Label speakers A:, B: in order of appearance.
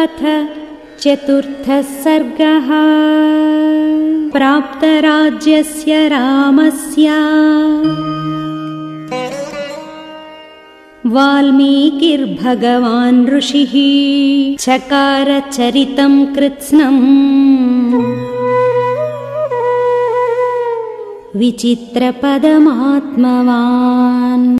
A: अथ चतुर्थः सर्गः। प्राप्तराज्यस्य रामस्य। वाल्मीकिर्भगवान् ऋषिः चकारचरितम् कृत्स्नम् विचित्रपदमात्मवान्।